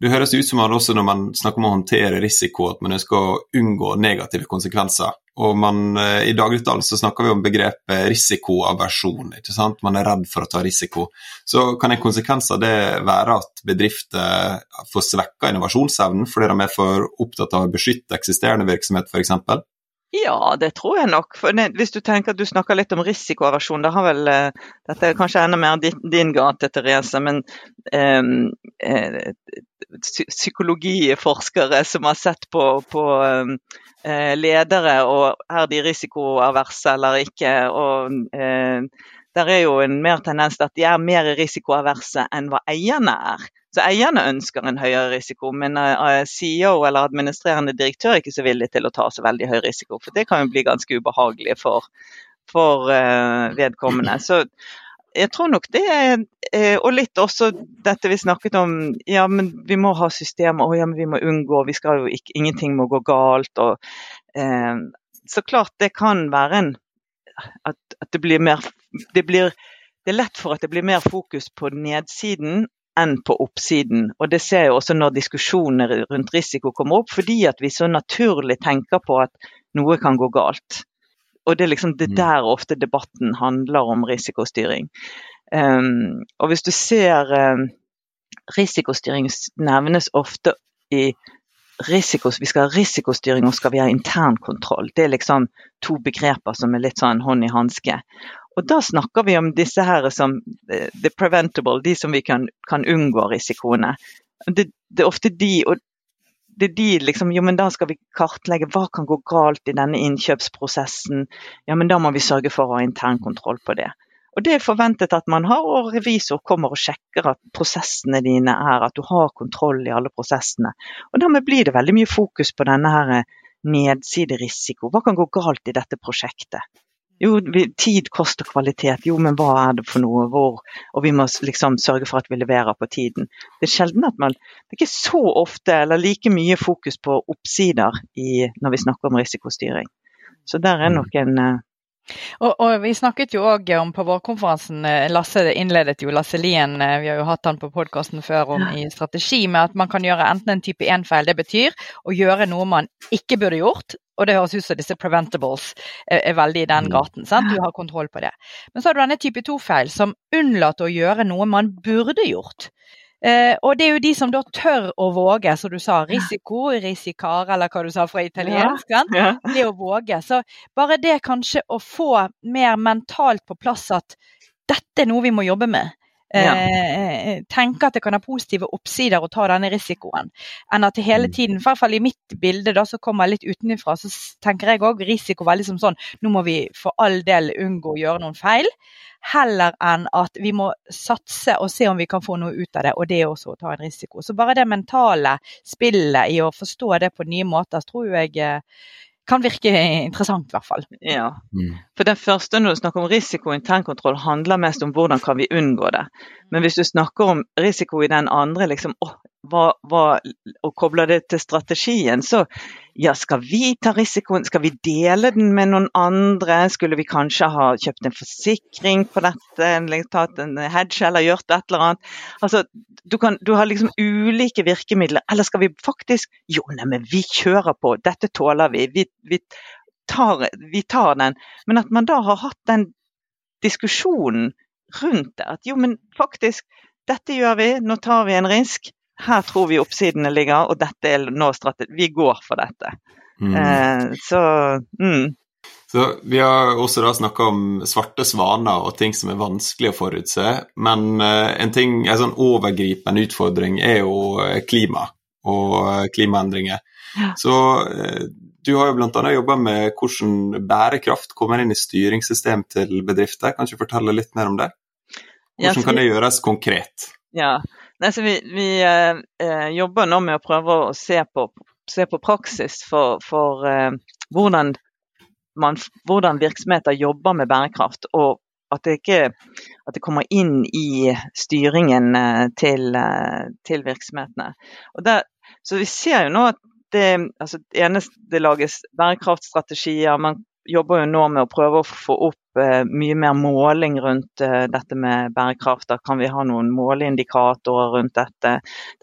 S3: det høres ut som at også når man snakker om å håndtere risiko, at man ønsker å unngå negative konsekvenser. Og man, eh, I dagligtalen så snakker vi om begrepet risikoaversjon. ikke sant? Man er redd for å ta risiko. Så kan en konsekvens av det være at bedrifter får svekka innovasjonsevnen fordi de er for opptatt av å beskytte eksisterende virksomhet, f.eks.?
S4: Ja, det tror jeg nok. Det, hvis du tenker at du snakker litt om risikoaversjon, da har vel eh, Dette er kanskje enda mer din, din gate, Therese, men eh, uh, psykologiforskere som har sett på, på um, uh, ledere, og er de risikoaverse eller ikke. og der er jo en mer tendens til at de er mer risikoaverse enn hva eierne er. Så eierne ønsker en høyere risiko, men eh, CEO eller administrerende direktør er ikke så villig til å ta så veldig høy risiko. For det kan jo bli ganske ubehagelig for, for uh, vedkommende. Så jeg tror nok det er eh, Og litt også dette vi snakket om, ja men vi må ha systemer, og ja men vi må unngå, vi skal jo ikke, ingenting må gå galt. og eh, Så klart det kan være en at, at det blir mer det, blir, det er lett for at det blir mer fokus på nedsiden enn på oppsiden. Og Det ser jeg også når diskusjoner rundt risiko kommer opp, fordi at vi så naturlig tenker på at noe kan gå galt. Og Det er liksom det mm. der ofte debatten handler om risikostyring. Um, og Hvis du ser um, risikostyring nevnes ofte i risikos, vi skal ha risikostyring og skal vi ha internkontroll. Det er liksom to begreper som er litt sånn hånd i hanske. Og Da snakker vi om disse her som eh, the preventable, de som vi kan, kan unngå risikoene. Det, det, er ofte de, og det er de liksom, jo men da skal vi kartlegge hva kan gå galt i denne innkjøpsprosessen. Ja, men da må vi sørge for å ha internkontroll på det. Og Det er forventet at man har, og revisor kommer og sjekker at prosessene dine er, at du har kontroll i alle prosessene. Og Dermed blir det veldig mye fokus på denne her nedsiderisiko. Hva kan gå galt i dette prosjektet? Jo, tid koster kvalitet. Jo, men hva er det for noe? Hvor? Og vi må liksom sørge for at vi leverer på tiden. Det er sjelden at man Det er ikke så ofte eller like mye fokus på oppsider i, når vi snakker om risikostyring. Så der er nok en eh,
S2: og, og, Vi snakket jo òg om på vårkonferansen, eh, Lasse innledet jo Lasse Lien, eh, vi har jo hatt han på podkasten før, om i strategi med at man kan gjøre enten en type 1-feil, det betyr å gjøre noe man ikke burde gjort, og det høres ut som disse preventables er, er veldig i den mm. gaten. Sant? Du har kontroll på det. Men så har du denne type 2-feil som unnlater å gjøre noe man burde gjort. Eh, og det er jo de som da tør å våge, som du sa, risiko, risikar, eller hva du sa fra italiensk. Ja. Ja. Det å våge. Så bare det kanskje å få mer mentalt på plass at dette er noe vi må jobbe med. Ja. Eh, eh, tenke at det kan ha positive oppsider å ta denne risikoen. Enn at det hele mm. tiden, i hvert fall i mitt bilde da, som kommer litt utenfra, så tenker jeg òg risiko veldig som sånn nå må vi for all del unngå å gjøre noen feil. Heller enn at vi må satse og se om vi kan få noe ut av det, og det er også å ta en risiko. Så bare det mentale spillet i å forstå det på nye måter, tror jeg eh, kan virke interessant, i hvert fall.
S4: Ja, mm. for den første når du snakker om risiko og internkontroll, handler mest om hvordan kan vi unngå det. Men hvis du snakker om risiko i den andre, liksom, å, hva, hva, og kobler det til strategien, så ja, skal vi ta risikoen? Skal vi dele den med noen andre? Skulle vi kanskje ha kjøpt en forsikring på dette, tatt en hedge eller gjort et eller annet? Altså, du, kan, du har liksom ulike virkemidler. Eller skal vi faktisk Jo, neimen, vi kjører på, dette tåler vi. Vi, vi, tar, vi tar den. Men at man da har hatt den diskusjonen rundt det. At jo, men faktisk, dette gjør vi, nå tar vi en risk her tror vi oppsidene ligger, og dette er nå strategi. Vi går for dette. Mm. Eh, så mm.
S3: Så Vi har også da snakka om svarte svaner og ting som er vanskelig å forutse. Men eh, en, ting, en sånn overgripende utfordring er jo eh, klima og eh, klimaendringer. Ja. Så du har jo bl.a. jobba med hvordan bærekraft kommer inn i styringssystem til bedrifter. Kan du fortelle litt mer om det? Hvordan kan det gjøres konkret?
S4: Ja, Nei, vi, vi eh, eh, jobber nå med å prøve å se på, se på praksis for, for eh, hvordan, man, hvordan, virksomheter jobber med bærekraft. Og at det, ikke, at det kommer inn i styringen eh, til, eh, til virksomhetene. Der, så vi ser jo nå at det, altså, det lages bærekraftstrategier. Man jobber jo nå med å prøve å få opp mye mer måling rundt eh, dette med bærekraft. Da kan vi ha noen måleindikatorer rundt dette.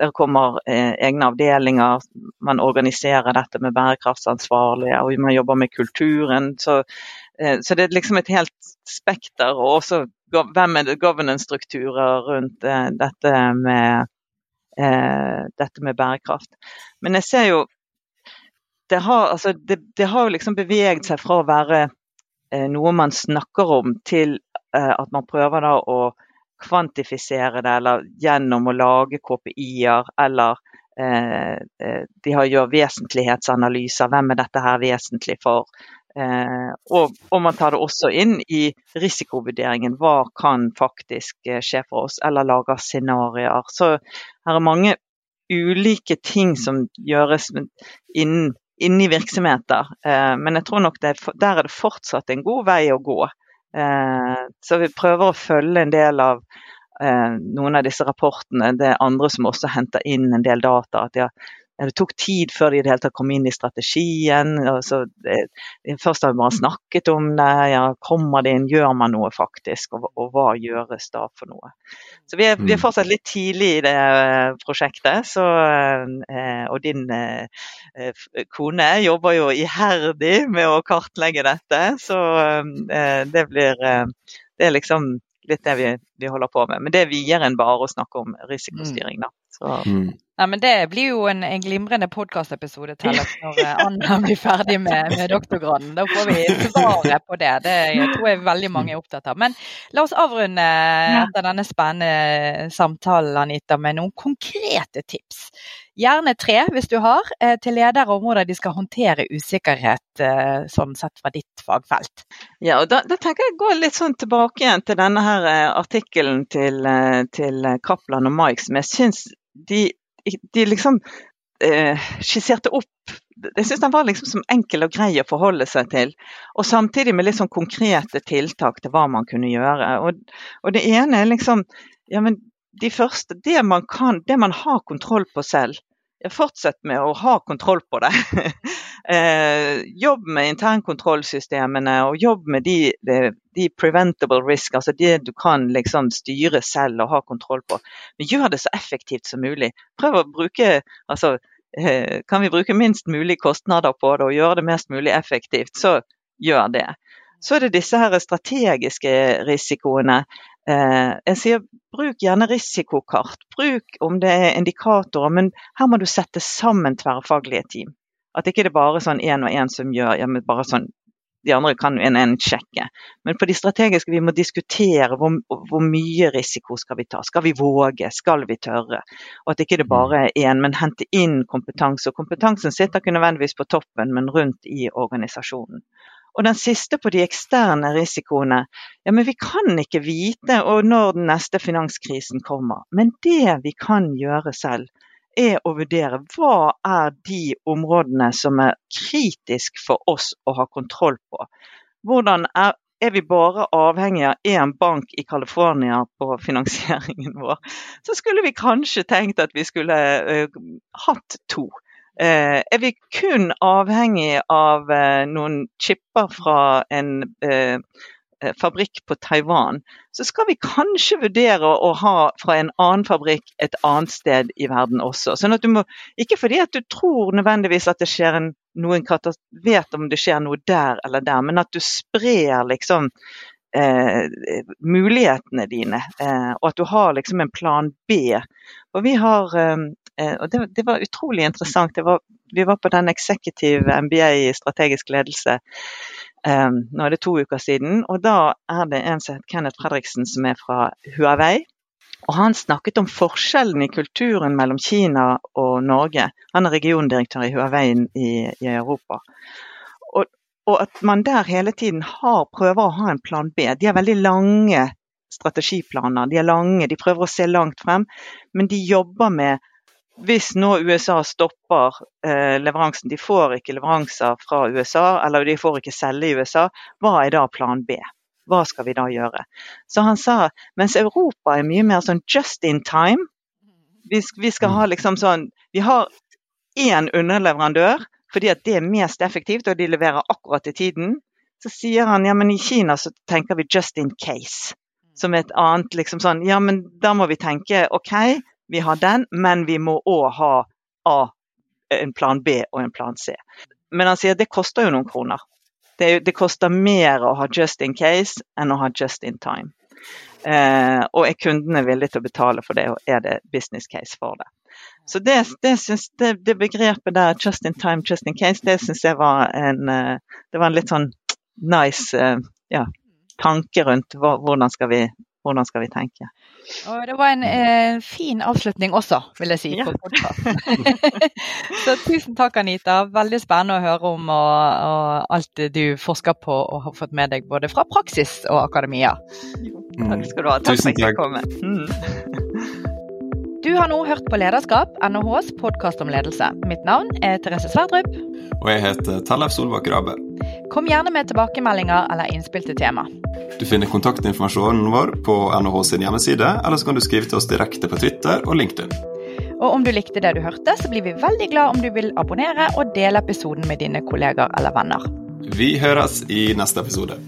S4: Der kommer eh, egne avdelinger. Man organiserer dette med bærekraftsansvarlige, og man jobber med kulturen. Så, så det er liksom et helt spekter. Og også hvem er det governance-strukturer rundt dette med, dette med bærekraft. Men jeg ser jo det har, altså, det, det har liksom beveget seg fra å være eh, noe man snakker om, til eh, at man prøver da å kvantifisere det, eller gjennom å lage KPI-er, eller eh, eh, de har gjør vesentlighetsanalyser. Hvem er dette her vesentlig for? Eh, og, og, man tar det også inn i risikovurderingen. Hva kan faktisk eh, skje for oss? Eller lager scenarioer. Så her er mange ulike ting som gjøres innen, innen virksomheter. Eh, men jeg tror nok det, der er det fortsatt en god vei å gå. Eh, så vi prøver å følge en del av eh, noen av disse rapportene. Det er andre som også henter inn en del data. at de har det tok tid før de i det hele tatt kom inn i strategien. Det, først har vi bare snakket om det. Ja, kommer det inn, gjør man noe faktisk? Og, og hva gjøres da for noe? Så vi er, vi er, mm. fortsatt litt tidlig i det eh, prosjektet. Så, eh, og din kone jobber jo iherdig med å kartlegge dette. Så det blir Det er liksom litt det vi, vi holder på med. Men det er videre enn bare å snakke om risikostyring, da. Så. Mm.
S2: Ja, men Det blir jo en, en glimrende podkastepisode når eh, Anna blir ferdig med, med, doktorgraden. Da får vi svaret på det. Det jeg tror jeg veldig mange er opptatt av. Men la oss avrunde etter denne spennende samtalen Anita, med noen konkrete tips. Gjerne tre, hvis du har, eh, til ledere om hvordan de skal håndtere usikkerhet eh, sånn sett fra ditt fagfelt.
S4: Ja, og da, da tenker jeg å gå litt sånn tilbake igjen til denne her artikkelen til, til Kaplan og Mike, som jeg syns de de liksom eh, skisserte opp Jeg syns den var liksom som enkel og grei å forholde seg til. Og samtidig med litt sånn konkrete tiltak til hva man kunne gjøre. Og, og det ene er liksom ja, men de første, det man kan, det man har kontroll på selv. Fortsett med å ha kontroll på det. eh, jobb med internkontrollsystemene og jobb med de, de, de, preventable risk, altså det du kan liksom styre selv og ha kontroll på. Men gjør det så effektivt som mulig. Prøv å bruke altså, eh, Kan vi bruke minst mulig kostnader på det og gjøre det mest mulig effektivt, så gjør det. Så er det disse her strategiske risikoene. Eh, jeg sier bruk gjerne risikokart. Bruk om det er indikatorer, men her må du sette sammen tverrfaglige team. At ikke det er bare sånn én og én som gjør ja, men bare sånn de andre kan en en sjekke. Men på de strategiske vi må diskutere hvor, hvor, mye risiko skal vi ta. Skal vi våge, skal vi tørre? Og at ikke det bare er én, men hente inn kompetanse. Og kompetansen sitter ikke nødvendigvis på toppen, men rundt i organisasjonen. Og den siste på de eksterne risikoene. Ja, men vi kan ikke vite når den neste finanskrisen kommer. Men det vi kan gjøre selv, er å vurdere hva er de områdene som er kritisk for oss å ha kontroll på. Hvordan er, er vi bare avhengig av én bank i California på finansieringen vår, så skulle vi kanskje tenkt at vi skulle uh, hatt to. Eh, er vi kun avhengig av eh, noen chipper fra en eh, fabrikk på Taiwan, så skal vi kanskje vurdere å ha fra en annen fabrikk et annet sted i verden også. Sånn at du må, ikke fordi at du tror nødvendigvis at det skjer en, noen vet om det skjer noe der eller der, men at du sprer liksom eh, mulighetene dine, eh, og at du har liksom en plan B. Og vi har eh, Eh, og det, det, var utrolig interessant. Var, vi var på den executive MBA i strategisk ledelse um, nå er det to uker siden. og Da er det en som heter Kenneth Fredriksen som er fra Huawei. Og Han snakket om forskjellen i kulturen mellom Kina og Norge. Han er regiondirektør i Huawei i, i Europa. Og, at man der hele tiden har, prøver å ha en plan B. De har veldig lange strategiplaner. De er lange, de prøver å se langt frem. Men de jobber med hvis nå USA stopper eh, leveransen, de får ikke leveranser fra USA, eller de får ikke selge i USA, hva er da plan B? Hva skal vi da gjøre? Så han sa mens Europa er mye mer sånn just in time, vi, vi skal ha liksom sånn Vi har én underleverandør fordi at det er mest effektivt og de leverer akkurat i tiden. Så sier han ja, men i Kina så tenker vi just in case. Som et annet liksom sånn Ja, men da må vi tenke OK, vi har den, men vi må òg ha A, en plan B og en plan C. Men han sier det koster jo noen kroner. Det, det koster mer å ha just in case enn å ha just in time. Eh, og er kundene villige til å betale for det, og er det business case for det. Så det, det, synes, det, det, begrepet der, just in time, just in case, det syns jeg var en, eh, det var en litt sånn nice eh, ja, tanke rundt hvordan skal vi, hvordan skal vi tenke.
S2: Og det var en eh, fin avslutning også, vil jeg si. Ja. så tusen takk, Anita. Veldig spennende å høre om og, og alt du forsker på og har fått med deg både fra praksis og akademia.
S4: takk skal du ha. Takk for at jeg kom. Mm.
S2: Du har nå hørt på Lederskap, NHHs podkast om ledelse. Mitt navn er Therese Sverdrup.
S3: Og jeg heter Tellef Solbakk Rabe.
S2: Kom gjerne med tilbakemeldinger eller innspill til tema.
S3: Du finner kontaktinformasjonen vår på NHH sin hjemmeside, eller så kan du skrive til oss direkte på Twitter og LinkedIn.
S2: Og om du likte det du hørte, så blir vi veldig glad om du vil abonnere og dele episoden med dine kolleger eller venner.
S3: Vi høres i neste episode.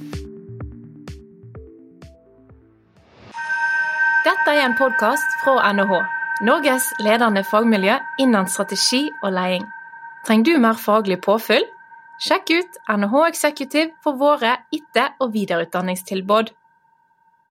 S1: Dette er en podkast fra NHH. Norges ledende fagmiljø innen strategi og leding. Trenger du mer faglig påfyll? Sjekk ut NHH Executive for våre etter- og videreutdanningstilbud.